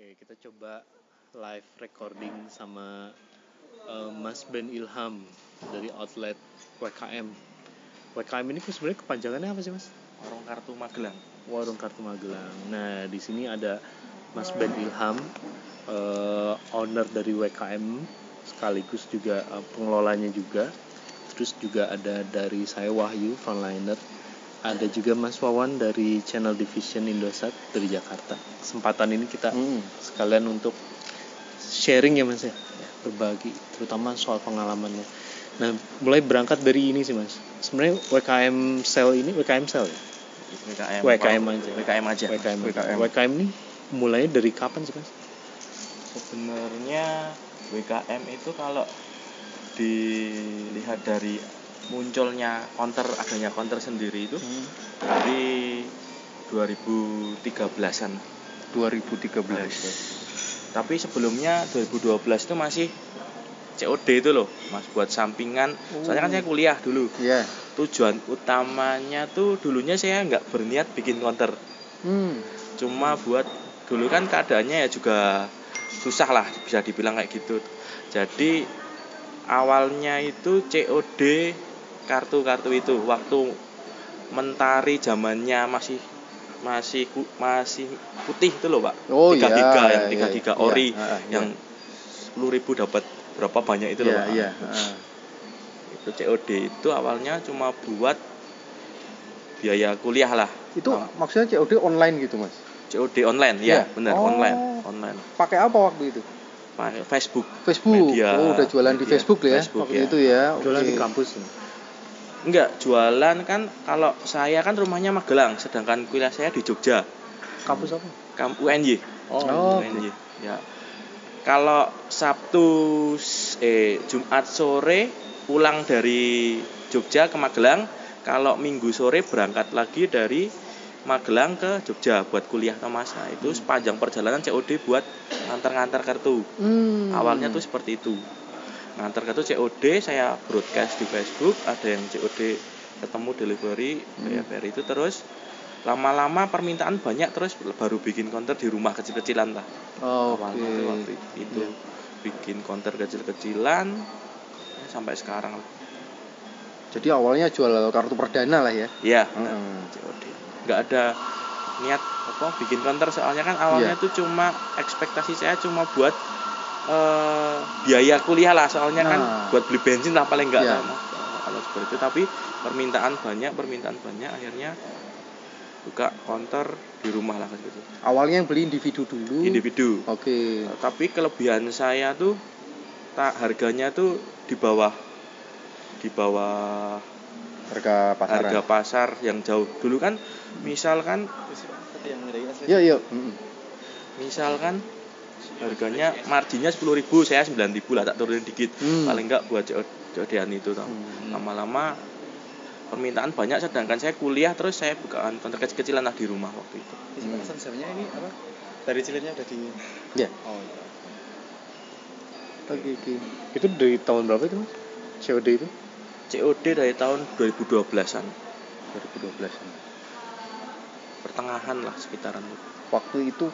Oke, kita coba live recording sama eh, Mas Ben Ilham dari outlet WKM. WKM ini sebenarnya kepanjangannya apa sih, Mas? Warung Kartu Magelang. Warung Kartu Magelang. Nah, di sini ada Mas Ben Ilham, eh, owner dari WKM, sekaligus juga eh, pengelolanya juga. Terus juga ada dari saya Wahyu, frontliner. Ada juga Mas Wawan dari channel division Indosat dari Jakarta. Kesempatan ini kita Hmm. sekalian untuk sharing ya mas ya berbagi terutama soal pengalamannya nah mulai berangkat dari ini sih mas sebenarnya WKM sel ini WKM sel ya WKM. WKM aja. WKM aja. WKM WKM. WKM ini mulainya dari kapan sih mas Sebenarnya WKM itu kalau dilihat dari munculnya counter adanya counter sendiri itu dari 2013-an. 2013 Tapi sebelumnya 2012 itu masih COD itu loh, Mas buat sampingan. Soalnya kan saya kuliah dulu. Iya Tujuan utamanya tuh dulunya saya nggak berniat bikin counter. hmm. cuma buat dulu kan keadaannya ya juga susah lah bisa dibilang kayak gitu jadi awalnya itu COD kartu-kartu itu waktu mentari zamannya masih masih masih putih itu loh pak Oh 3 iya, giga yang iya, 3 giga iya, ori iya, iya. yang sepuluh ribu dapat berapa banyak itu loh Iya, pak iya. heeh. itu COD itu awalnya cuma buat biaya kuliah lah Itu Oh. maksudnya COD online gitu, Mas? COD online Iya. ya benar Oh. online online Pakai apa waktu itu? pakai Facebook Facebook. Media, oh, udah jualan di media, Facebook ya Facebook, waktu ya. itu ya. jualan di Oke. kampus? Enggak jualan kan kalau saya kan rumahnya Magelang sedangkan kuliah saya di Jogja. Kampus apa? Kam UNY Oh, UNY ya. Kalau Sabtu eh Jumat sore pulang dari Jogja ke Magelang kalau Minggu sore berangkat lagi dari Magelang ke Jogja buat kuliah Tomasa. Itu sepanjang perjalanan COD buat ngantar-ngantar kartu. Hmm. awalnya tuh seperti itu ngantar kartu COD saya broadcast di Facebook ada yang COD ketemu delivery Hmm. bayar itu terus lama-lama permintaan banyak terus baru bikin counter di rumah kecil-kecilan lah Oh, awalnya tuh waktu itu Iya. bikin counter kecil-kecilan ya, sampai sekarang lah Jadi awalnya jual kartu perdana lah ya. ya Hmm. COD nggak ada niat apa bikin counter soalnya kan awalnya Iya. tuh cuma ekspektasi saya cuma buat eh, biaya kuliah lah soalnya kan Nah. buat beli bensin lah paling enggak Iya. lah Mas. Eh, kalau seperti itu tapi permintaan banyak permintaan banyak akhirnya buka counter di rumah lah kan gitu Awalnya yang beli individu dulu. individu Oke. Eh, tapi kelebihan saya tuh tak harganya tuh di bawah di bawah Harga pasaran. harga pasar yang jauh dulu kan misalkan Iya, iya. Mm-mm. misalkan harganya marginnya 10.000 saya 9.000 lah tak turunin dikit Hmm. paling enggak buat COD-an itu tau Hmm. lama-lama permintaan banyak sedangkan saya kuliah terus saya bukaan konter kecil-kecilan lah di rumah waktu itu Hmm. sebenarnya ini apa dari cilinnya udah di Ya. oh iya. Oke, oke. itu dari tahun berapa itu mas COD itu COD dari tahun 2012-an 2012. pertengahan lah sekitaran itu Waktu itu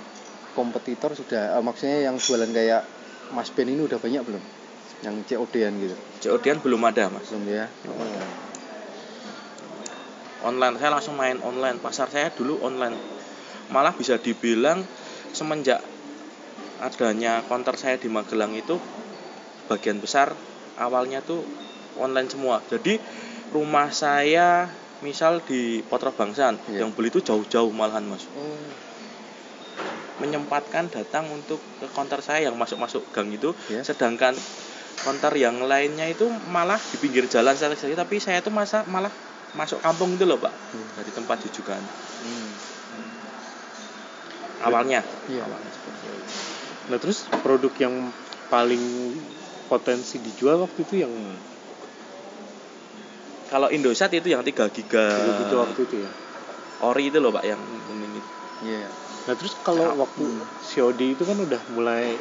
kompetitor sudah eh, maksudnya yang jualan kayak Mas Ben ini udah banyak belum? Yang COD-an gitu. COD-an belum ada mas Belum ya? online saya langsung main online pasar saya dulu online malah bisa dibilang semenjak adanya konter saya di Magelang itu bagian besar awalnya tuh online semua jadi rumah saya misal di Potro Bangsan Iya. yang beli itu jauh-jauh malahan mas Oh. Menyempatkan datang untuk ke konter saya yang masuk-masuk gang itu Ya. sedangkan konter yang lainnya itu malah di pinggir jalan saya tapi saya tuh masa malah masuk kampung itu loh pak Hmm. dari tempat jujukan Hmm. awalnya Iya. awalnya seperti itu. nah terus produk yang paling potensi dijual waktu itu yang kalau Indosat itu yang 3 giga itu waktu itu ya ori itu loh pak yang ini Iya. Nah terus kalau waktu COD itu kan udah mulai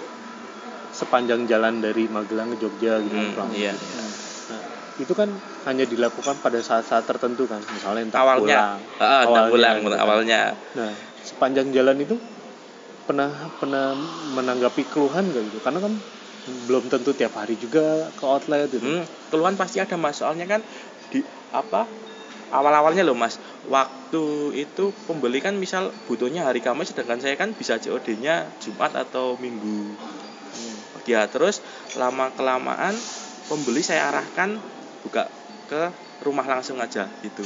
sepanjang jalan dari Magelang ke Jogja gitu Hmm, pulang. iya. Nah itu kan hanya dilakukan pada saat-saat tertentu kan, misalnya entah awalnya pulang. Entah Awalnya pulang gitu kan. awalnya Nah sepanjang jalan itu pernah pernah menanggapi keluhan gak gitu karena kan belum tentu tiap hari juga ke outlet gitu Hmm, keluhan pasti ada mas soalnya kan di apa awal-awalnya loh mas. Waktu itu pembeli kan misal butuhnya hari Kamis sedangkan saya kan bisa COD-nya Jumat atau Minggu. Ya terus lama kelamaan pembeli saya arahkan buka ke rumah langsung aja gitu.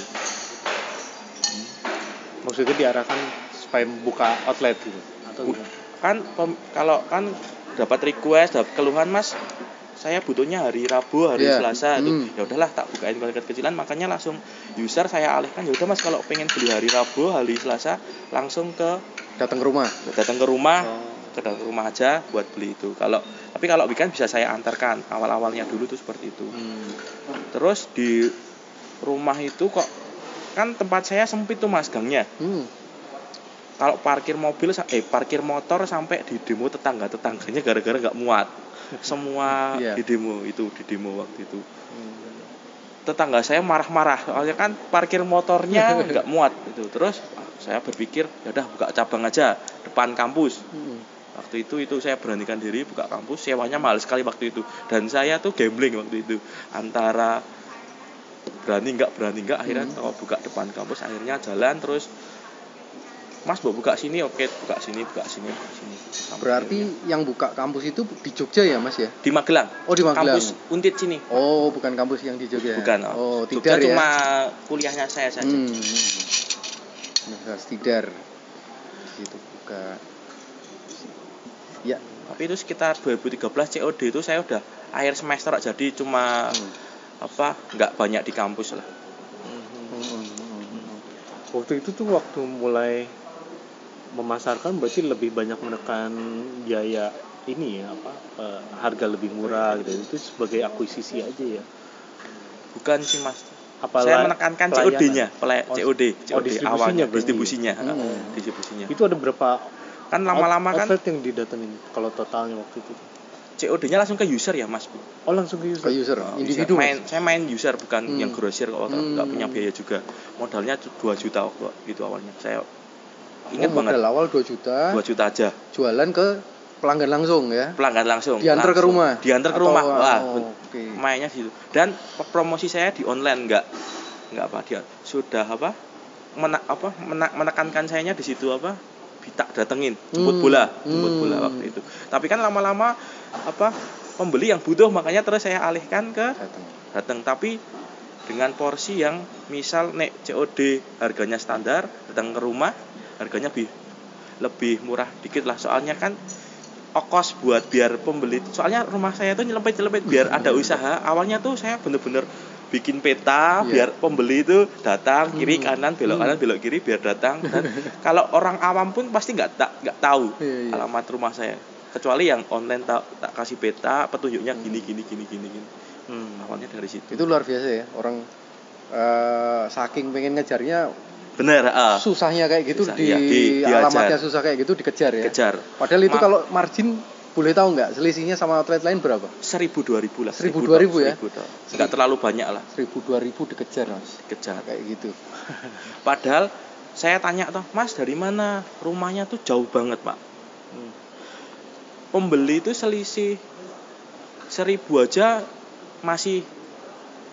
Maksudnya diarahkan supaya buka outlet gitu? Atau Bu- kan pem- kalau kan dapat request dapat keluhan mas saya butuhnya hari Rabu hari Iya. Selasa itu Hmm. ya udahlah tak bukain kalau kecilan makanya langsung user saya alihkan ya udah mas kalau pengen beli hari Rabu hari Selasa langsung ke datang ke rumah datang ke rumah Oh. ke datang ke rumah aja buat beli itu kalau tapi kalau weekend bisa saya antarkan awal awalnya dulu tuh seperti itu Hmm. terus di rumah itu kok kan tempat saya sempit tuh mas gangnya hmm. kalau parkir mobil eh parkir motor sampai di demo tetangga tetangganya gara-gara nggak muat semua Iya. di demo itu di demo waktu itu tetangga saya marah-marah soalnya kan parkir motornya nggak muat itu terus ah, saya berpikir ya udah buka cabang aja depan kampus Hmm. waktu itu itu saya beranikan diri buka kampus sewanya mahal sekali waktu itu dan saya tuh gambling waktu itu antara berani nggak berani nggak akhirnya Hmm. oh, buka depan kampus akhirnya jalan terus mas mau buka sini oke buka sini buka sini buka sini. Sampai berarti akhirnya- yang buka kampus itu di Jogja ya mas ya? Di Magelang. Oh di Magelang. Kampus Untit sini. Oh bukan kampus yang di Jogja bukan oh. Jogja tidak ya? cuma kuliahnya saya saja. Hmm. Universitas Tidar. Itu buka. Ya. Tapi itu sekitar 2013 COD itu saya udah akhir semester jadi cuma Hmm. apa nggak banyak di kampus lah. Hmm, hmm, hmm, hmm. waktu itu tuh waktu mulai memasarkan berarti lebih banyak menekan biaya ini ya apa eh, harga lebih murah gitu itu sebagai akuisisi aja ya bukan sih mas apa saya menekankan? COD-nya, pelay- Oh, COD, oh, COD distribusinya awalnya, berarti. distribusinya, Hmm. distribusinya. itu ada berapa Kan lama-lama kan outlet yang didatengin kalau totalnya waktu itu COD-nya langsung ke user ya mas. oh langsung ke user ke user Oh, individu user. main, saya main user bukan Hmm. yang grosir kalau Hmm. nggak punya biaya juga. Modalnya 2 juta waktu itu awalnya. Saya oh, ingat banget modal awal 2 juta 2 juta aja jualan ke pelanggan langsung ya pelanggan langsung. diantar ke langsung. rumah Diantar ke Atau- rumah. Wah, oh, oke mainnya situ. Dan promosi saya di online nggak nggak apa dia sudah apa mena, apa mena- menekankan sayanya di situ apa Bita datengin jemput Hmm. bola jemput Hmm. bola waktu itu tapi kan lama-lama apa pembeli yang butuh makanya terus saya alihkan ke datang datang tapi dengan porsi yang misal nek COD harganya standar datang ke rumah harganya lebih lebih murah dikit lah soalnya kan ongkos buat biar pembeli soalnya rumah saya tuh nyelempet nyelempet biar ada usaha awalnya tuh saya bener-bener bikin peta Iya. biar pembeli itu datang kiri Hmm. kanan belok Hmm. kanan belok kiri biar datang dan kalau orang awam pun pasti nggak tak nggak tahu Iya, iya. alamat rumah saya kecuali yang online tak tak kasih peta petunjuknya gini gini gini gini gini Hmm. awalnya dari situ itu luar biasa ya orang eh, saking pengen ngejarnya bener ah. Susahnya kayak gitu Susah, di, iya, di- alamatnya susah kayak gitu dikejar ya? Kejar padahal itu Ma- kalau margin boleh tahu nggak selisihnya sama outlet lain berapa? Seribu dua ribu lah Seribu, dua ribu ya? nggak terlalu banyak lah. Seribu dua ribu dikejar mas. Kejar kayak gitu. Padahal saya tanya toh mas dari mana? Rumahnya tuh jauh banget pak. Hmm. pembeli itu selisih seribu aja masih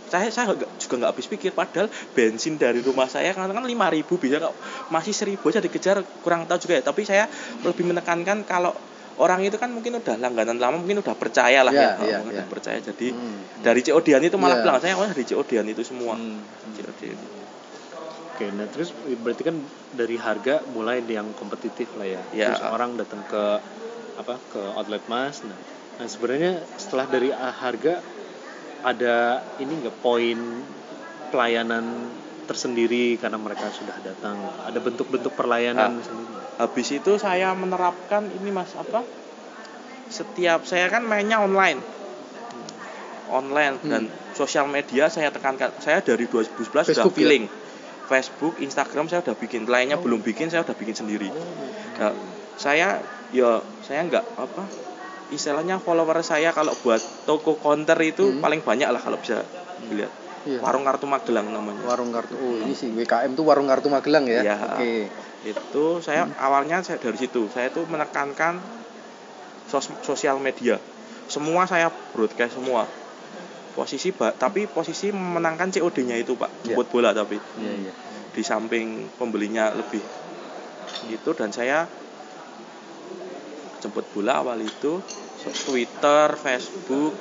saya saya juga nggak habis pikir padahal bensin dari rumah saya kan kan lima ribu bisa kok masih seribu aja dikejar kurang tahu juga ya tapi saya lebih menekankan kalau orang itu kan mungkin udah langganan lama mungkin udah percaya lah Iya, ya, iya, mungkin iya. udah percaya jadi Hmm. dari COD-an itu malah Iya. bilang saya oh dari COD-an itu semua Hmm. COD itu. Oke, nah terus berarti kan dari harga mulai yang kompetitif lah ya. Ya. Terus orang datang ke apa ke outlet Mas. Nah, nah sebenarnya setelah dari ah, harga ada ini nggak poin pelayanan tersendiri karena mereka sudah datang. Ada bentuk-bentuk perlayanan Ah. sendiri. habis itu saya menerapkan ini mas apa setiap saya kan mainnya online online Hmm. dan sosial media saya tekankan saya dari 2011 sudah Facebook ya? feeling Facebook Instagram saya udah bikin lainnya belum bikin saya udah bikin sendiri Nah, saya ya saya nggak apa istilahnya follower saya kalau buat toko counter itu Hmm. paling banyak lah kalau bisa dilihat Iya. warung kartu Magelang namanya Warung kartu. Oh, ini sih WKM tuh warung kartu Magelang ya. Iya. Oke. itu saya awalnya saya dari situ saya tuh menekankan sos- sosial media semua saya broadcast semua posisi ba- tapi posisi memenangkan COD-nya itu pak Iya. jemput bola tapi Iya, iya. di samping pembelinya lebih gitu dan saya jemput bola awal itu Twitter, Facebook,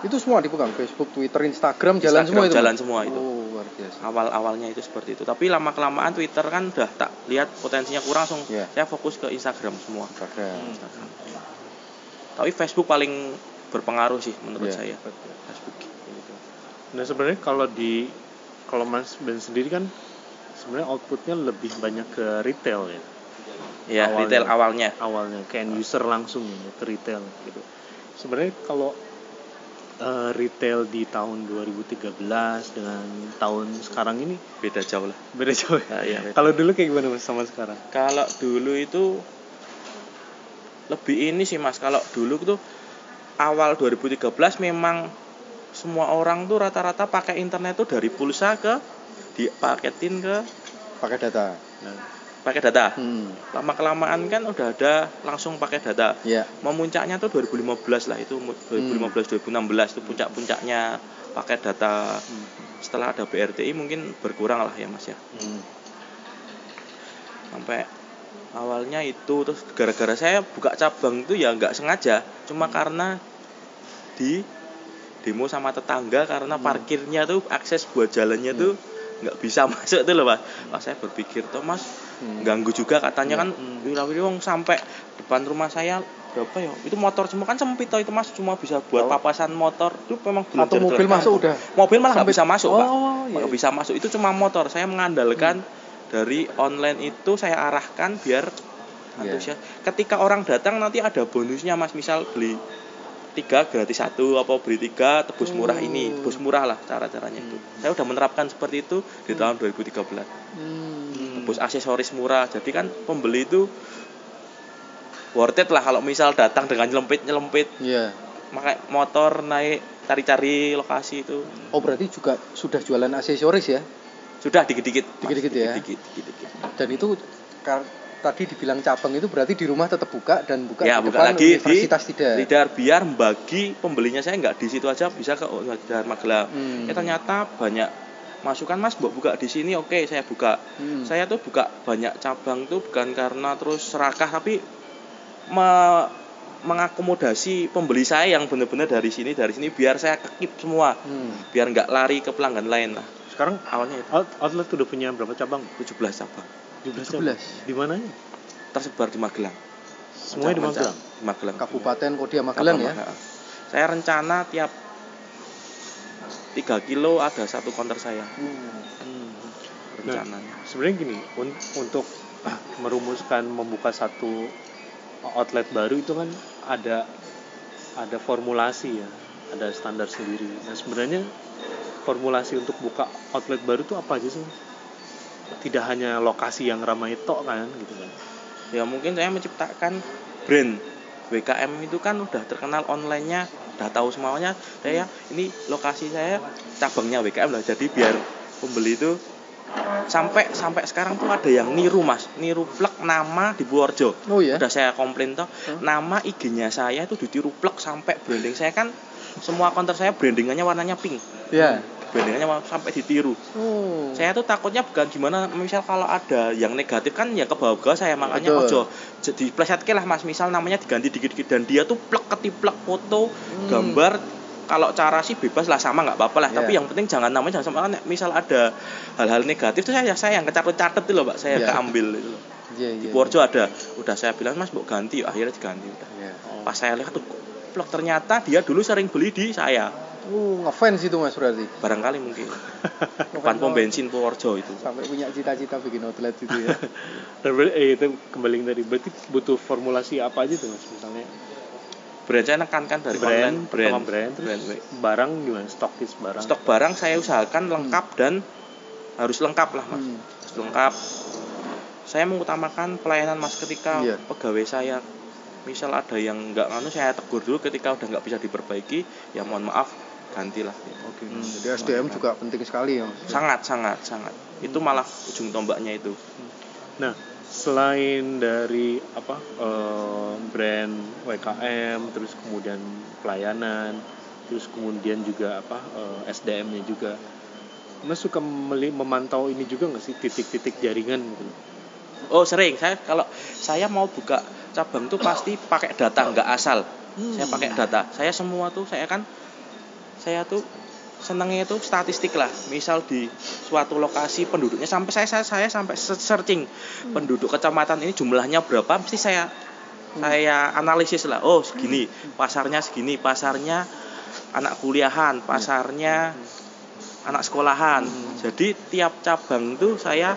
Itu semua dipegang Facebook, Twitter, Instagram, jalan Instagram, semua itu. jalan semua itu. Oh, luar biasa. awal awalnya itu seperti itu tapi lama kelamaan Twitter kan udah tak lihat potensinya kurang langsung Iya. saya fokus ke Instagram semua Instagram. Instagram. tapi Facebook paling berpengaruh sih menurut Iya. saya Facebook gitu. Nah sebenarnya kalau di kalau Mas Ben sendiri kan sebenarnya outputnya lebih banyak ke retail ya ya Awalnya. retail awalnya awalnya ke end user langsung ya ke retail gitu. Sebenarnya kalau eh, retail di tahun 2013 dengan tahun sekarang ini beda jauh lah beda jauh. ya? Ya, iya. Kalau dulu kayak gimana Mas sama sekarang? kalau dulu itu lebih ini sih mas kalau dulu tuh awal 2013 memang semua orang tuh rata-rata pakai internet tuh dari pulsa ke dipaketin ke Pakai data. Nah, pakai data. Hmm. lama kelamaan kan udah ada langsung pakai data. Ya. memuncaknya tuh 2015 lah itu mu- 2015 2016 itu puncak-puncaknya pakai data. Hmm, setelah ada BRTI mungkin berkurang lah ya mas ya. Hmm. sampai awalnya itu terus gara-gara saya buka cabang itu ya nggak sengaja. Cuma karena di demo sama tetangga karena parkirnya tuh akses buat jalannya tuh nggak bisa masuk tuh loh mas. Wah, saya berpikir tuh mas Hmm. ganggu juga katanya kan Hmm. wira-wiri wong sampai depan rumah saya berapa ya itu motor semua kan sempit toh itu mas cuma bisa buat Oh. papasan motor itu memang belum Atau mobil masuk udah. mobil malah nggak bisa masuk pak Oh, iya. nggak bisa masuk itu cuma motor saya mengandalkan dari online itu saya arahkan biar Iya. antusias ketika orang datang nanti ada bonusnya mas misal beli tiga gratis satu apa beli tiga tebus murah ini Oh. tebus murah lah cara caranya itu saya udah menerapkan seperti itu di tahun 2013 Hmm. Tebus aksesoris murah jadi kan pembeli itu worth it lah kalau misal datang dengan nyelempit nyelempit Iya. pakai motor naik cari-cari lokasi itu Oh, berarti juga sudah jualan aksesoris ya? sudah dikit-dikit. Dikit-dikit ya? dikit-dikit dikit-dikit. Dan itu kar- tadi dibilang cabang itu berarti di rumah tetap buka dan buka ya di buka depan lagi di universitas tidak. Lidar biar bagi pembelinya saya nggak di situ aja bisa ke Universitas Magelang Hmm. ya ternyata banyak masukan mas buat buka di sini oke saya buka Hmm. saya tuh buka banyak cabang tuh bukan karena terus serakah tapi me- mengakomodasi pembeli saya yang benar-benar dari sini dari sini biar saya kekip semua Hmm. biar nggak lari ke pelanggan lain lah sekarang awalnya itu out- outlet udah punya berapa cabang? 17 cabang 17 17. cabang. Di mananya? tersebar di Magelang Semuanya di. Magelang. di Magelang Kabupaten Kodia Magelang ya. Magelang. saya rencana tiap 3 kilo ada satu konter saya. Hmm. rencananya. sebenarnya gini un- untuk ah, merumuskan membuka satu outlet baru itu kan ada ada formulasi ya ada standar sendiri. Nah sebenarnya formulasi untuk buka outlet baru itu apa aja sih? Tidak hanya lokasi yang ramai tok kan gitu kan? Ya mungkin saya menciptakan brand WKM itu kan udah terkenal onlinenya udah tahu semuanya saya ini lokasi saya cabangnya WKM lah jadi biar pembeli itu sampai sampai sekarang tuh ada yang niru mas niru plek nama di Purworejo Oh ya. udah saya komplain toh Hmm. nama IG-nya saya itu ditiru plek sampai branding saya kan semua konter saya brandingannya warnanya pink Ya. Brandingannya wa- sampai ditiru Oh. saya tuh takutnya bukan gimana misal kalau ada yang negatif kan ya ke bawah saya makanya Betul. ojo jadi plesetke lah mas misal namanya diganti dikit-dikit dan dia tuh plek ketiplek foto Hmm. gambar kalau cara sih bebas lah sama nggak apa-apa lah tapi Iya. yang penting jangan namanya jangan sama kan misal ada hal-hal negatif tuh saya saya yang kecatet-catet tuh loh pak saya Iya. keambil itu loh Iya, di iya. Purworejo ada udah saya bilang mas mau ganti akhirnya diganti udah Iya. pas saya lihat tuh plek ternyata dia dulu sering beli di saya Oh, ngefans itu Mas berarti. barangkali mungkin depan pom bensin Purworejo itu Sampai punya cita-cita bikin outlet itu ya. eh, itu kembali tadi berarti butuh formulasi apa aja tuh mas misalnya brand saya nekankan dari brand online pertama brand brand terus brand. barang gimana stokis barang stok barang saya usahakan lengkap dan harus lengkap lah mas Hmm. harus lengkap saya mengutamakan pelayanan mas ketika Iya. pegawai saya misal ada yang nggak nganu saya tegur dulu ketika udah nggak bisa diperbaiki ya mohon maaf gantilah. Oke Hmm, jadi SDM juga penting sekali ya sangat sangat sangat. Itu malah ujung tombaknya itu. Nah, selain dari apa eh, brand WKM, terus kemudian pelayanan, terus kemudian juga apa eh, SDM-nya juga, Mas suka memantau ini juga nggak sih titik-titik jaringan gitu? oh sering. Saya kalau saya mau buka cabang tuh pasti pakai data nggak asal. Saya pakai data. Saya semua tuh saya kan saya tuh senangnya itu statistik lah. Misal di suatu lokasi penduduknya sampai saya saya, saya sampai se- searching penduduk kecamatan ini jumlahnya berapa mesti saya saya analisis lah. Oh segini pasarnya segini pasarnya anak kuliahan pasarnya anak sekolahan. Jadi tiap cabang tuh saya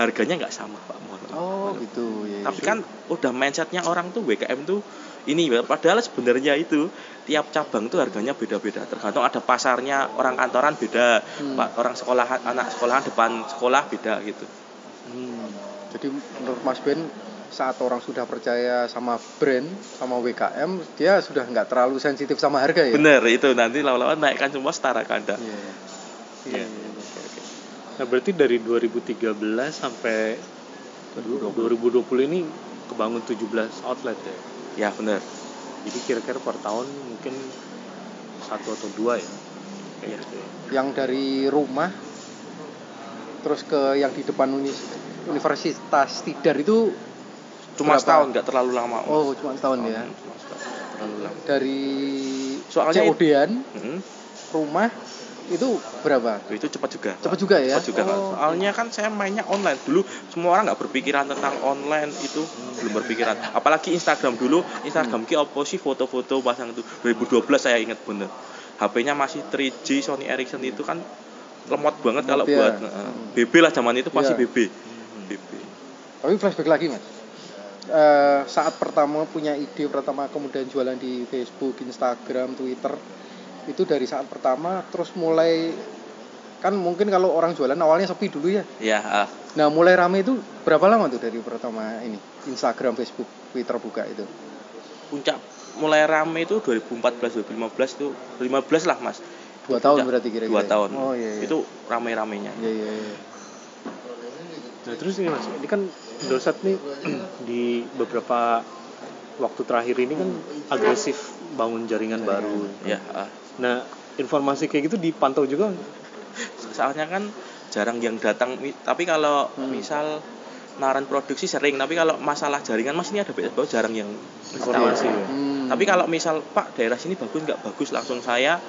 harganya nggak sama pak mohon oh gitu. Ya tapi kan udah mindsetnya orang tuh WKM tuh ini padahal sebenarnya itu tiap cabang tuh harganya beda-beda tergantung ada pasarnya orang kantoran beda Hmm. pak orang sekolahan anak sekolahan depan sekolah beda gitu Hmm. jadi menurut Mas Ben saat orang sudah percaya sama brand sama WKM dia sudah nggak terlalu sensitif sama harga ya bener itu nanti lawan-lawan naikkan semua setara kanda Iya. Iya. Nah, berarti dari 2013 sampai 2020 ini kebangun 17 outlet ya. Ya bener Jadi kira-kira per tahun mungkin satu atau dua ya. Kayak gitu ya. yang dari rumah terus ke yang di depan uni- Universitas Tidar itu cuma Berapa? setahun nggak terlalu lama oh cuma setahun ya cuma setahun, terlalu lama dari Soalnya COD-an Hmm, rumah itu berapa itu cepat juga cepat juga ya Cepat juga oh. Soalnya kan saya mainnya online. Dulu semua orang nggak berpikiran tentang online itu belum berpikiran. Apalagi Instagram dulu, Instagram ki opo sih foto-foto pasang itu 2012 saya ingat bener. HP-nya masih 3G Sony Ericsson itu kan lemot banget kalau ya. buat eh, BB lah zaman itu masih Iya. BB. BB. tapi flashback lagi mas Eh, saat pertama punya ide pertama kemudian jualan di Facebook Instagram Twitter itu dari saat pertama terus mulai kan mungkin kalau orang jualan awalnya sepi dulu ya Ya, ah. nah mulai rame itu berapa lama tuh dari pertama ini Instagram Facebook Twitter buka itu puncak mulai rame itu 2014 2015 itu 15 lah Mas. dua tahun Puncak. berarti kira-kira Dua ya? tahun. oh iya, iya. Itu rame-ramenya. iya iya, iya. Nah terus ini mas, ini kan Indosat nih di beberapa waktu terakhir ini kan agresif bangun jaringan baru. Ya, ah. Nah informasi kayak gitu dipantau juga soalnya kan jarang yang datang tapi kalau Hmm. misal naran produksi sering tapi kalau masalah jaringan mas ini ada BSBO jarang yang informasi ya. Hmm. tapi kalau misal pak daerah sini bagus nggak bagus langsung saya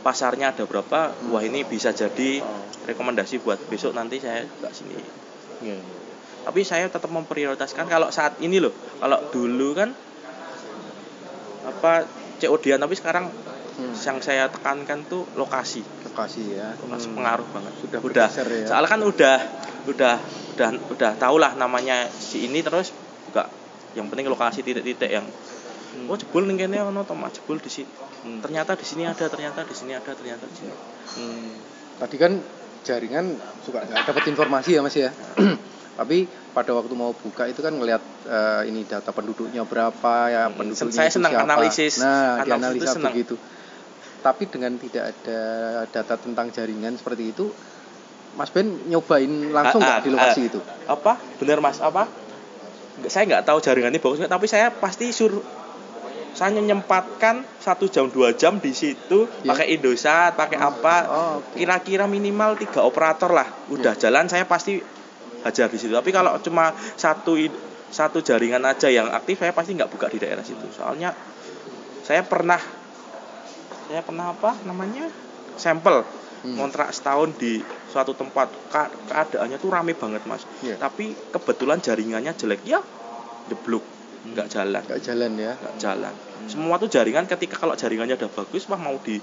pasarnya ada berapa wah ini bisa jadi rekomendasi buat besok nanti saya buka sini Iya. tapi saya tetap memprioritaskan kalau saat ini loh kalau dulu kan apa COD-an tapi sekarang Hmm. yang saya tekankan tuh lokasi lokasi ya lokasi Hmm. pengaruh banget Sudah udah ya. soalnya kan udah udah udah udah tau lah namanya si ini terus buka yang penting lokasi titik-titik yang Hmm. oh jebul ning kene ono to Mas, jebul di sini Hmm. ternyata di sini ada ternyata di sini ada ternyata di sini Hmm. tadi kan jaringan suka nggak dapat informasi ya mas ya tapi pada waktu mau buka itu kan ngelihat eh, ini data penduduknya berapa ya Hmm, penduduknya saya itu senang siapa. analisis. nah Analisis itu dianalisa senang. Tapi dengan tidak ada data tentang jaringan seperti itu Mas Ben nyobain langsung Ah, nggak di ah, lokasi ah. itu apa benar Mas apa saya nggak tahu jaringannya bagus nggak, tapi saya pasti suruh saya menyempatkan satu jam dua jam di situ Ya. pakai Indosat pakai apa oh, oke. kira-kira minimal tiga operator lah udah Iya. jalan saya pasti hajar di situ tapi kalau cuma satu satu jaringan aja yang aktif saya pasti nggak buka di daerah situ soalnya saya pernah saya pernah apa namanya? Sampel. Hmm. kontrak setahun di suatu tempat. Ka- keadaannya tuh rame banget mas. Iya. tapi kebetulan jaringannya jelek. Ya jeblok. Nggak jalan. Nggak jalan ya. Nggak jalan. Semua tuh jaringan ketika kalau jaringannya udah bagus mah mau di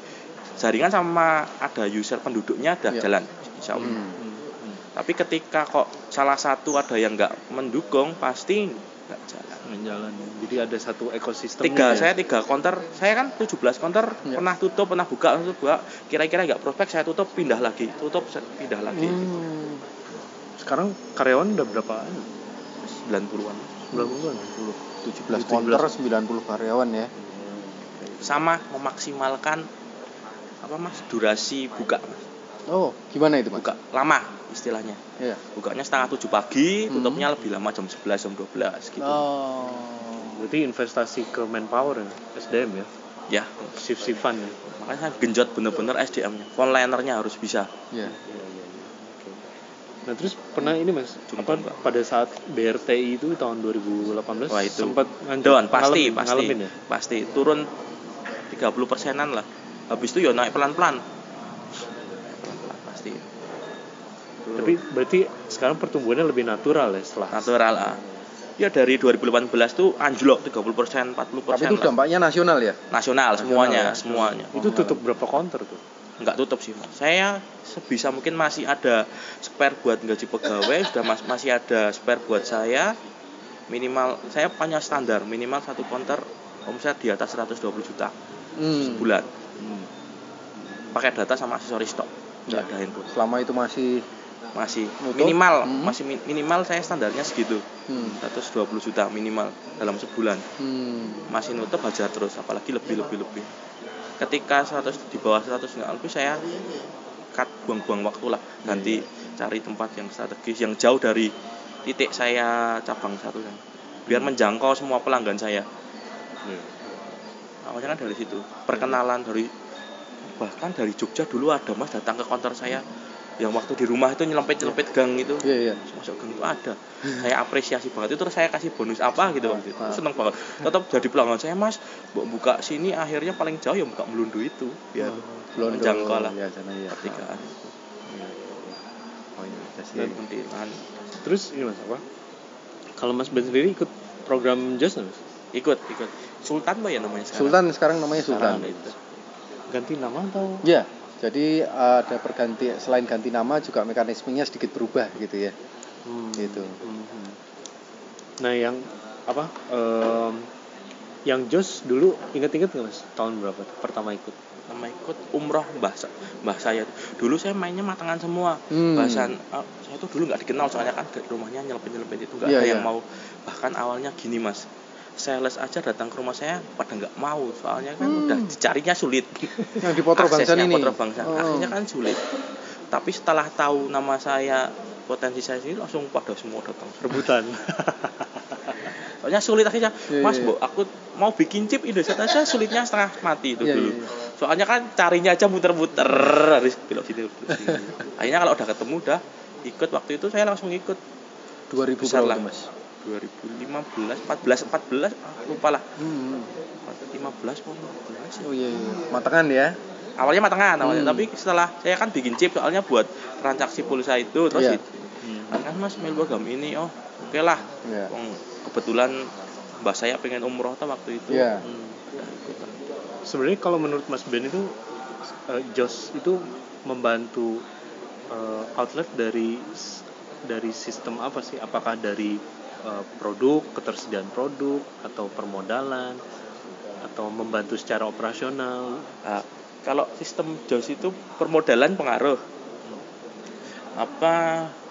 jaringan sama ada user penduduknya udah Iya. jalan. Insya Allah. Hmm. Hmm. tapi ketika kok salah satu ada yang nggak mendukung pasti nggak jalan Nggak jalan. Jadi ada satu ekosistem. tiga ya. saya tiga counter saya kan 17 counter Iya. pernah tutup pernah buka tutup buka kira-kira nggak prospek saya tutup pindah lagi tutup pindah lagi Hmm. Sekarang karyawan udah berapa? 90-an 90-an. 17 17. counter 90 karyawan ya sama memaksimalkan apa mas durasi buka mas Oh, gimana itu, Mas? buka lama istilahnya Iya. bukanya setengah tujuh pagi Hmm. tutupnya lebih lama jam 11 jam 12 gitu Oh. Berarti investasi ke manpower ya, SDM ya, ya shift-shiftan ya. makanya saya genjot bener-bener SDM-nya onlinernya harus bisa Iya. Iya, iya, iya. Oke. Nah terus pernah ini mas, Cuma apa pada saat BRTI itu tahun 2018 Wah, itu. sempat nganjur- down pasti ngalamin- pasti ngalamin ya. pasti turun 30 persenan lah habis itu ya naik Pelan-pelan, pasti Turun. Tapi berarti sekarang pertumbuhannya lebih natural ya setelah natural ah. ya dari 2018 tuh anjlok 30 persen 40 Tapi persen itu dampaknya nasional ya? nasional semuanya ya? semuanya itu tutup berapa counter tuh? nggak tutup sih Mas. saya sebisa mungkin masih ada spare buat gaji pegawai sudah mas masih ada spare buat saya minimal saya punya standar minimal satu counter omset di atas 120 juta Hmm. sebulan pakai data sama aksesoris stok nggak Ya. ada handphone Selama itu masih masih Nutup? minimal Hmm. masih mi- minimal saya standarnya segitu. Hmm. 120 juta minimal dalam sebulan. Hmm. masih nutup aja terus apalagi lebih lebih lebih. Ketika 100 di bawah 100 nggak lebih saya cut buang-buang waktu lah. Ganti cari tempat yang strategis yang jauh dari titik saya cabang satu kan. Biar menjangkau semua pelanggan saya. Awalnya kan dari situ. Perkenalan dari bahkan dari Jogja dulu ada mas datang ke kantor saya yang waktu di rumah itu nyelempet nyelempet gang itu Iya, iya. masuk gang itu ada saya apresiasi banget itu terus saya kasih bonus apa gitu waktu itu seneng banget tetap jadi pelanggan saya mas bu- buka sini akhirnya paling jauh ya buka melundu itu biar Blondo. menjangkau lah Ya, sana ya. pertigaan Oh, iya, iya sih. dan pendidikan Terus ini mas apa? Kalau mas Ben sendiri ikut program Just mas? ikut ikut Sultan apa ya namanya sekarang Sultan sekarang namanya Sekarang Sultan. itu. Ganti nama atau? Ya, jadi ada perganti selain ganti nama juga mekanismenya sedikit berubah gitu ya. Hmm. Gitu. Hmm. Nah yang apa? em, yang Jos dulu inget-inget nggak mas? Tahun berapa tuh pertama ikut? nama ikut umroh mbah sa- mbah saya dulu saya mainnya matangan semua Hmm. bahasan ah, saya tuh dulu nggak dikenal soalnya kan rumahnya nyelpin itu nggak Iya, ada iya. yang mau bahkan awalnya gini mas sales aja datang ke rumah saya pada nggak mau soalnya kan Hmm. udah dicarinya sulit Yang di Potro Bangsan Aksesnya ini. Potro Bangsan. Oh. akhirnya kan sulit tapi setelah tahu nama saya potensi saya sendiri langsung pada semua datang Rebutan. soalnya sulit akhirnya Iya, mas iya, bu aku mau bikin chip Indosat aja sulitnya setengah mati itu Iya, dulu soalnya kan carinya aja muter-muter harus belok sini akhirnya kalau udah ketemu udah ikut waktu itu saya langsung ikut 2000 Besar lah. Mas? 2015 14 14 ah, lupa lah Hmm. 15 mau 14 ya. Oh iya iya. Matangan ya. awalnya matangan awalnya Hmm. tapi setelah saya kan bikin chip soalnya buat transaksi pulsa itu terus Iya. itu kan mas mail program ini oh oke lah Iya. Wong kebetulan mbak saya pengen umroh tuh waktu itu Iya. Hmm, lah. Sebenarnya kalau menurut Mas Ben itu eh, Jos itu membantu eh, outlet dari dari sistem apa sih? Apakah dari eh, produk, ketersediaan produk atau permodalan atau membantu secara operasional? Nah, kalau sistem JOS itu permodalan pengaruh. Apa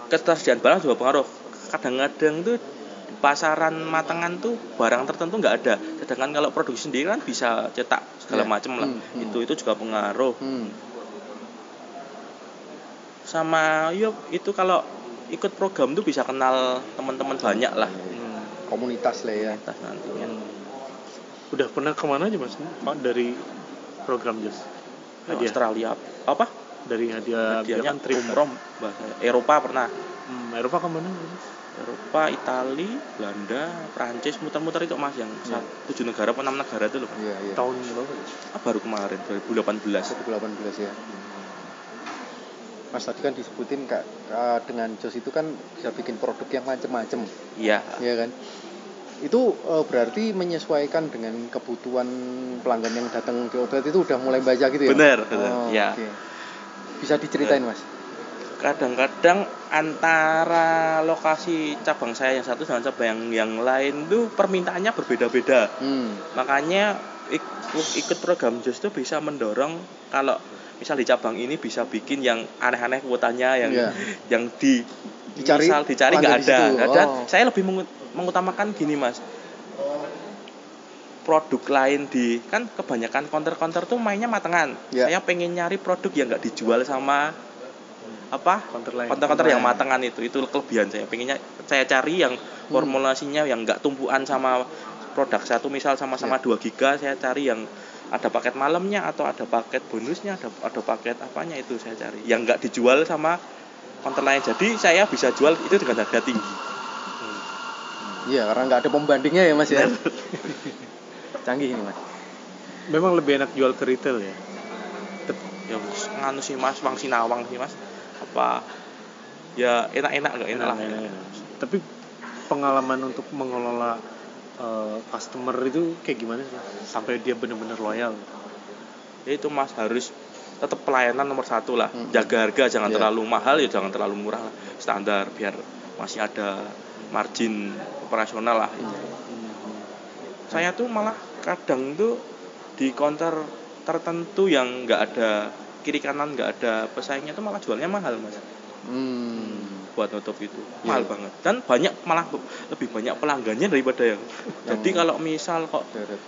ketersediaan barang juga pengaruh. Kadang-kadang tuh di pasaran matangan tuh barang tertentu nggak ada. Sedangkan kalau produksi sendiri kan bisa cetak segala Iya. macam lah. Hmm, hmm. Itu itu juga pengaruh. Hmm. Sama yuk itu kalau ikut program tuh bisa kenal teman-teman banyak lah. Hmm. Komunitas lah ya. Atas nantinya. Udah pernah ke mana aja Mas? Pak dari program? Ke Hadiah Australia apa? dari hadiah dia Hadiahnya kan trip kan? umroh bahasa Eropa pernah. Hmm, Eropa ke mana? Eropa, Itali, Belanda, Prancis, muter-muter itu mas yang Ya. sa- tujuh negara atau enam negara itu loh Mas. Iya iya. Tahun berapa? Ah, baru kemarin 2018 2018 ya. Mas tadi kan disebutin kak Kak, dengan Jos itu kan bisa bikin produk yang macem-macem, iya ya kan? Itu eh, berarti menyesuaikan dengan kebutuhan pelanggan yang datang di outlet itu udah mulai baca gitu ya? Bener, bener, Oh, ya. oke. Bisa diceritain mas? kadang-kadang antara lokasi cabang saya yang satu dengan cabang yang yang lain tuh permintaannya berbeda-beda Hmm. makanya ikut ikut program JOS itu bisa mendorong kalau misal di cabang ini bisa bikin yang aneh-aneh kuotanya yang Iya. yang di Dicari misal dicari nggak ada. nggak ada Oh. saya lebih mengut- mengutamakan gini mas. Produk lain di kan kebanyakan counter-counter tuh mainnya matengan. Ya. saya pengen nyari produk yang nggak dijual sama apa counter lain. counter-counter yang matengan. itu. Itu kelebihan saya. Pengennya saya cari yang formulasinya yang nggak tumpuan sama produk satu misal sama-sama 2 giga saya cari yang ada paket malamnya atau ada paket bonusnya ada ada paket apanya itu saya cari. Yang nggak dijual sama counter lain. Jadi saya bisa jual itu dengan harga tinggi. Iya, karena nggak ada pembandingnya ya Mas ya. Canggih ini Mas. memang lebih enak jual ke retail ya? Ya nganu sih mas wang sinawang sih mas. Apa ya enak-enak nggak enak lah. Enak-enak. tapi pengalaman untuk mengelola eh, customer itu kayak gimana sih? Sampai dia benar-benar loyal. Ya itu mas harus tetap pelayanan nomor satu lah. Hmm. jaga harga jangan Iya. terlalu mahal ya jangan terlalu murah lah. Standar biar masih ada margin operasional lah. Saya tuh malah kadang tuh di counter tertentu yang nggak ada kiri kanan nggak ada pesaingnya tuh malah jualnya mahal mas. Hmm. Buat nutup itu Iya. mahal banget dan banyak malah lebih banyak pelanggannya daripada yang jadi kalau misal kok Deret.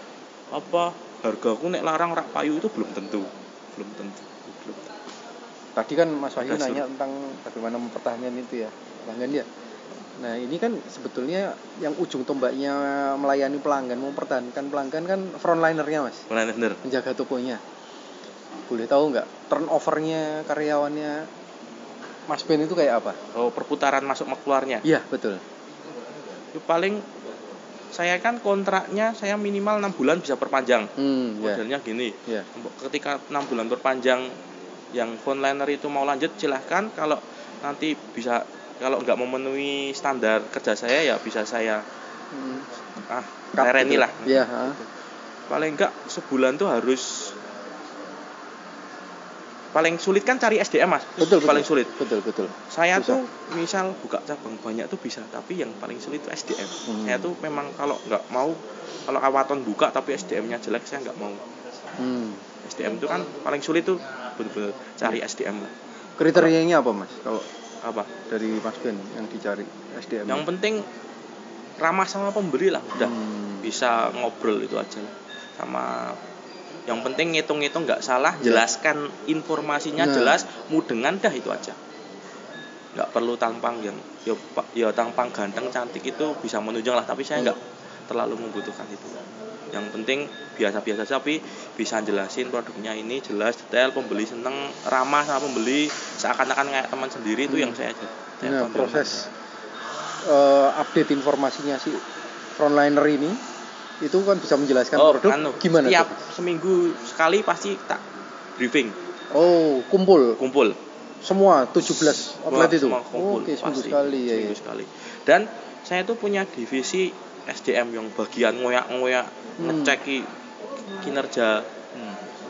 apa hargaku nek larang rak payu itu belum tentu belum tentu belum. Tadi kan Mas Wahyu nanya tentang bagaimana mempertahankan itu ya, pelanggan ya. Nah ini kan sebetulnya yang ujung tombaknya melayani pelanggan, mempertahankan pelanggan kan frontlinernya Mas, benar. menjaga tokonya. Boleh tahu nggak turnovernya karyawannya Mas Ben itu kayak apa? oh perputaran masuk keluarnya Iya betul. itu paling saya kan kontraknya saya minimal enam bulan bisa perpanjang Hmm, ya, modelnya gini ya. ketika enam bulan perpanjang yang frontliner itu mau lanjut silahkan kalau nanti bisa kalau nggak memenuhi standar kerja saya ya bisa saya Hmm, ah lereni gitu. lah Iya. ha. paling enggak sebulan tuh harus paling sulit kan cari SDM mas Betul, betul. paling sulit Betul betul. saya Susah. tuh misal buka cabang banyak tuh bisa tapi yang paling sulit itu SDM Hmm. saya tuh memang kalau nggak mau kalau awaton buka tapi SDM-nya jelek saya nggak mau Hmm. SDM itu kan paling sulit tuh bener-bener cari SDM Kriterianya apa Mas? Kalau apa dari Mas Ben yang dicari SDM? yang penting ramah sama pembeli lah udah Hmm. bisa ngobrol itu aja lah. sama yang penting ngitung-ngitung nggak salah Ya. jelaskan informasinya Nah. jelas mudengan dah itu aja nggak perlu tampang yang ya, pa- ya tampang ganteng cantik itu bisa menunjang lah tapi saya Hmm. nggak terlalu membutuhkan itu yang penting biasa-biasa saja tapi bisa jelasin produknya ini jelas detail pembeli seneng ramah sama pembeli seakan-akan kayak teman sendiri itu Hmm. yang saya, saya Nah, proses eh, update informasinya si frontliner ini itu kan bisa menjelaskan oh, produk anu, gimana tiap tuh? seminggu sekali pasti tak briefing Oh, kumpul kumpul semua 17 outlet itu. semua kumpul, Oke, seminggu pasti. sekali ya. Seminggu ya. sekali. Dan saya tuh punya divisi SDM yang bagian ngoyak-ngoyak Hmm. ngeceki kinerja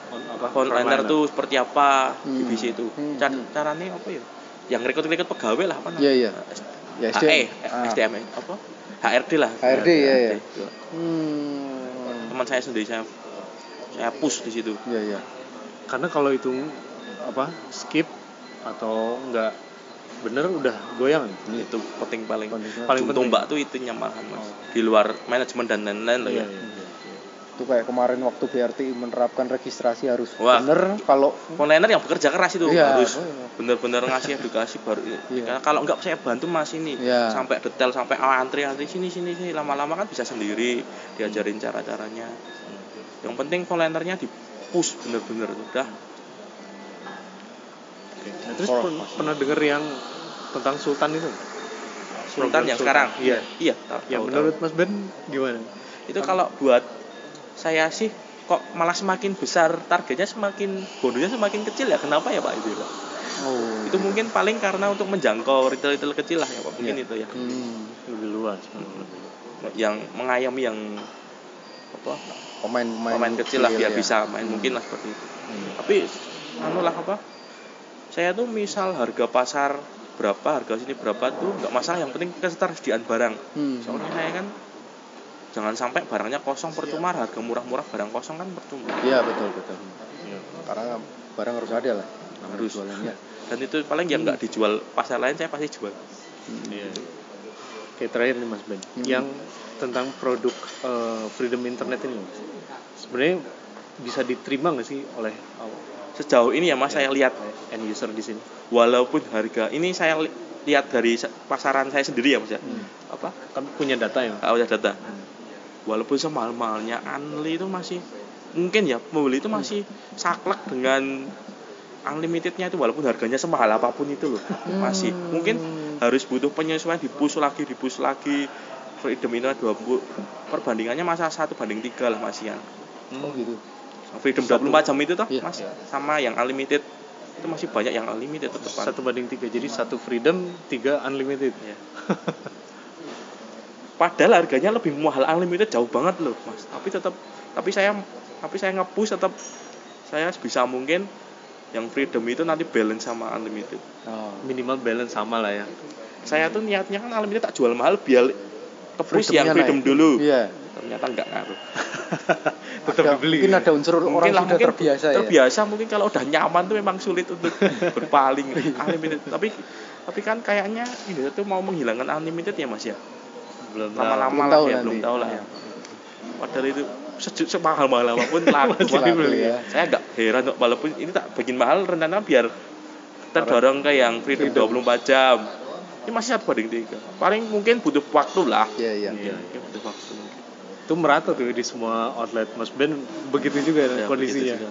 On- apa frontliner tuh seperti apa Hmm. divisi itu. Hmm, Car hmm. caranya apa ya? Yang rekrut-rekrut pegawai lah apa Iya, iya. S- Ya, HE, Ah. SDM apa? HRD lah. HRD, iya, iya. Itu. Hmm. Teman saya sendiri saya saya push di situ. Iya, iya. karena kalau itu apa skip atau enggak bener udah goyang ini Itu penting paling paling penting tombak tuh itunya malahan mas. Di luar manajemen dan lain-lain loh ya. iya, iya. Itu kayak kemarin waktu BRT menerapkan registrasi harus Wah. bener kalau Frontliner yang bekerja keras itu Iya, harus iya. bener-bener ngasih edukasi baru Iya. kalau enggak saya bantu mas ini Iya. sampai detail sampai oh, antri antri sini sini sini lama-lama kan bisa sendiri diajarin cara caranya yang penting volunteernya di push bener-bener udah Oke. Nah, terus pen- Mas. pernah denger yang tentang Sultan itu Sultan Program yang Sultan. sekarang Iya. iya tahu, ya tahu, menurut tahu. Mas Ben gimana itu kalau buat saya sih kok malah semakin besar targetnya semakin bonusnya semakin kecil ya kenapa ya pak itu ya, Pak? oh. itu mungkin paling karena untuk menjangkau retail retail kecil lah ya pak mungkin Iya. itu ya Hmm. lebih luas yang mengayomi yang apa pemain-pemain pemain kecil lah biar ya. bisa main mungkin lah seperti itu tapi anu lah apa saya tuh misal harga pasar berapa harga sini berapa tuh nggak masalah yang penting ketersediaan barang Hmm. soalnya saya kan jangan sampai barangnya kosong percuma harga murah-murah barang kosong kan percuma Iya betul betul. Iya. Karena barang harus ada lah. Harus. jualannya. dan itu paling yang nggak dijual pasar lain saya pasti jual Iya. Oke terakhir nih Mas Ben, Hmm. yang tentang produk eh, freedom internet ini Mas. sebenarnya bisa diterima nggak sih oleh eh, sejauh ini ya mas saya lihat end user di sini walaupun harga ini saya li- lihat dari pasaran saya sendiri ya mas ya apa kan punya data ya kalau ada data walaupun semahal-mahalnya Unli itu masih mungkin ya pembeli itu masih saklek dengan unlimitednya itu walaupun harganya semahal apa pun itu loh masih. Mungkin harus butuh penyesuaian di push lagi di push lagi. Freedom ini 20 perbandingannya masa satu banding tiga lah masihan oh gitu. Freedom Satu. 24 jam itu toh Iya, mas? iya. sama yang unlimited. Itu masih banyak yang unlimited tetap satu banding tiga jadi satu freedom tiga unlimited. Ya. Padahal harganya lebih mahal unlimited jauh banget loh, Mas. Tapi tetap tapi saya tapi saya nge-push tetap saya sebisa mungkin yang freedom itu nanti balance sama unlimited. oh. minimal balance sama lah ya Saya tuh niatnya kan unlimited tak jual mahal biar ke-push yang freedom naik. dulu. iya Ternyata enggak ngaruh. tetap Ada- dibeli mungkin ada unsur orang Mungkin lah sudah mungkin terbiasa, ya terbiasa mungkin kalau udah nyaman tuh memang sulit untuk berpaling unlimited. Tapi tapi kan kayaknya ini tuh mau menghilangkan unlimited ya Mas ya. Belum lama-lama lah tahu ya belum tahu lah Iya. padahal itu sejuk semahal mahal apa pun laku. dibeli ya. saya agak heran kok walaupun ini tak bikin mahal rencana biar terdorong ke yang freedom, Freedom. 24 jam. Ini masih satu banding tiga. Paling mungkin butuh waktu lah. Iya iya. Iya. Mungkin butuh waktu. Itu merata tuh di semua outlet. Mas Ben begitu juga Ya, kondisinya begitu juga.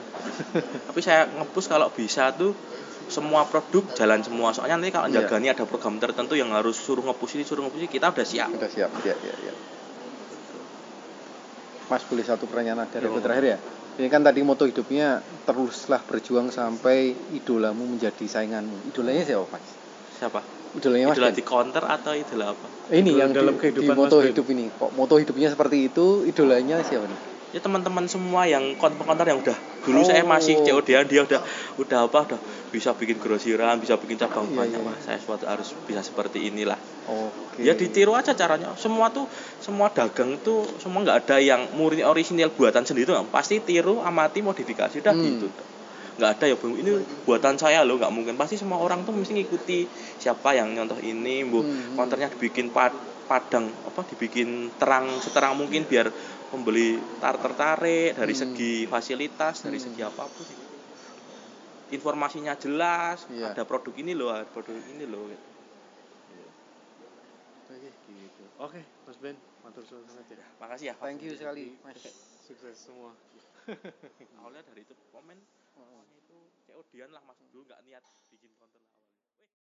tapi saya ngepush kalau bisa tuh semua produk jalan semua. Soalnya nanti kalau Iya. jaganya ada program tertentu yang harus suruh ngepush ini suruh ngepush ini kita udah siap. Udah siap. Iya iya iya. Mas boleh satu pertanyaan ada Ya, dari Bang. terakhir ya? Ini kan tadi moto hidupnya teruslah berjuang sampai idolamu menjadi sainganmu. Idolanya siapa Mas? Siapa? Idolanya Mas idola di counter atau idola apa? Ini Idola yang dalam di, di kehidupan moto Mas hidup ini. Kok moto hidupnya seperti itu idolanya siapa nih? Ya teman-teman semua yang konter-konter yang udah dulu Oh. saya masih COD-an dia udah udah apa udah bisa bikin grosiran bisa bikin cabang Iya, banyak iya. Saya suatu harus bisa seperti inilah oke ya ditiru aja caranya semua tuh semua dagang tuh semua nggak ada yang murni orisinil buatan sendiri tuh pasti tiru amati modifikasi udah Hmm. gitu nggak ada ya ini buatan saya loh nggak mungkin pasti semua orang tuh mesti ngikuti siapa yang nyontoh ini bu Hmm. konternya dibikin pad- padang apa dibikin terang seterang mungkin biar pembeli tar tertarik dari Hmm. segi fasilitas dari Hmm. segi apa pun informasinya jelas Iya. ada produk ini loh ada produk ini loh gitu. Oke, gitu. Oke, Mas Ben, matur suwun sangat ya. makasih ya thank you sekali Mas Sukses semua. awalnya dari itu komen awalnya itu COD-an lah mas dulu nggak niat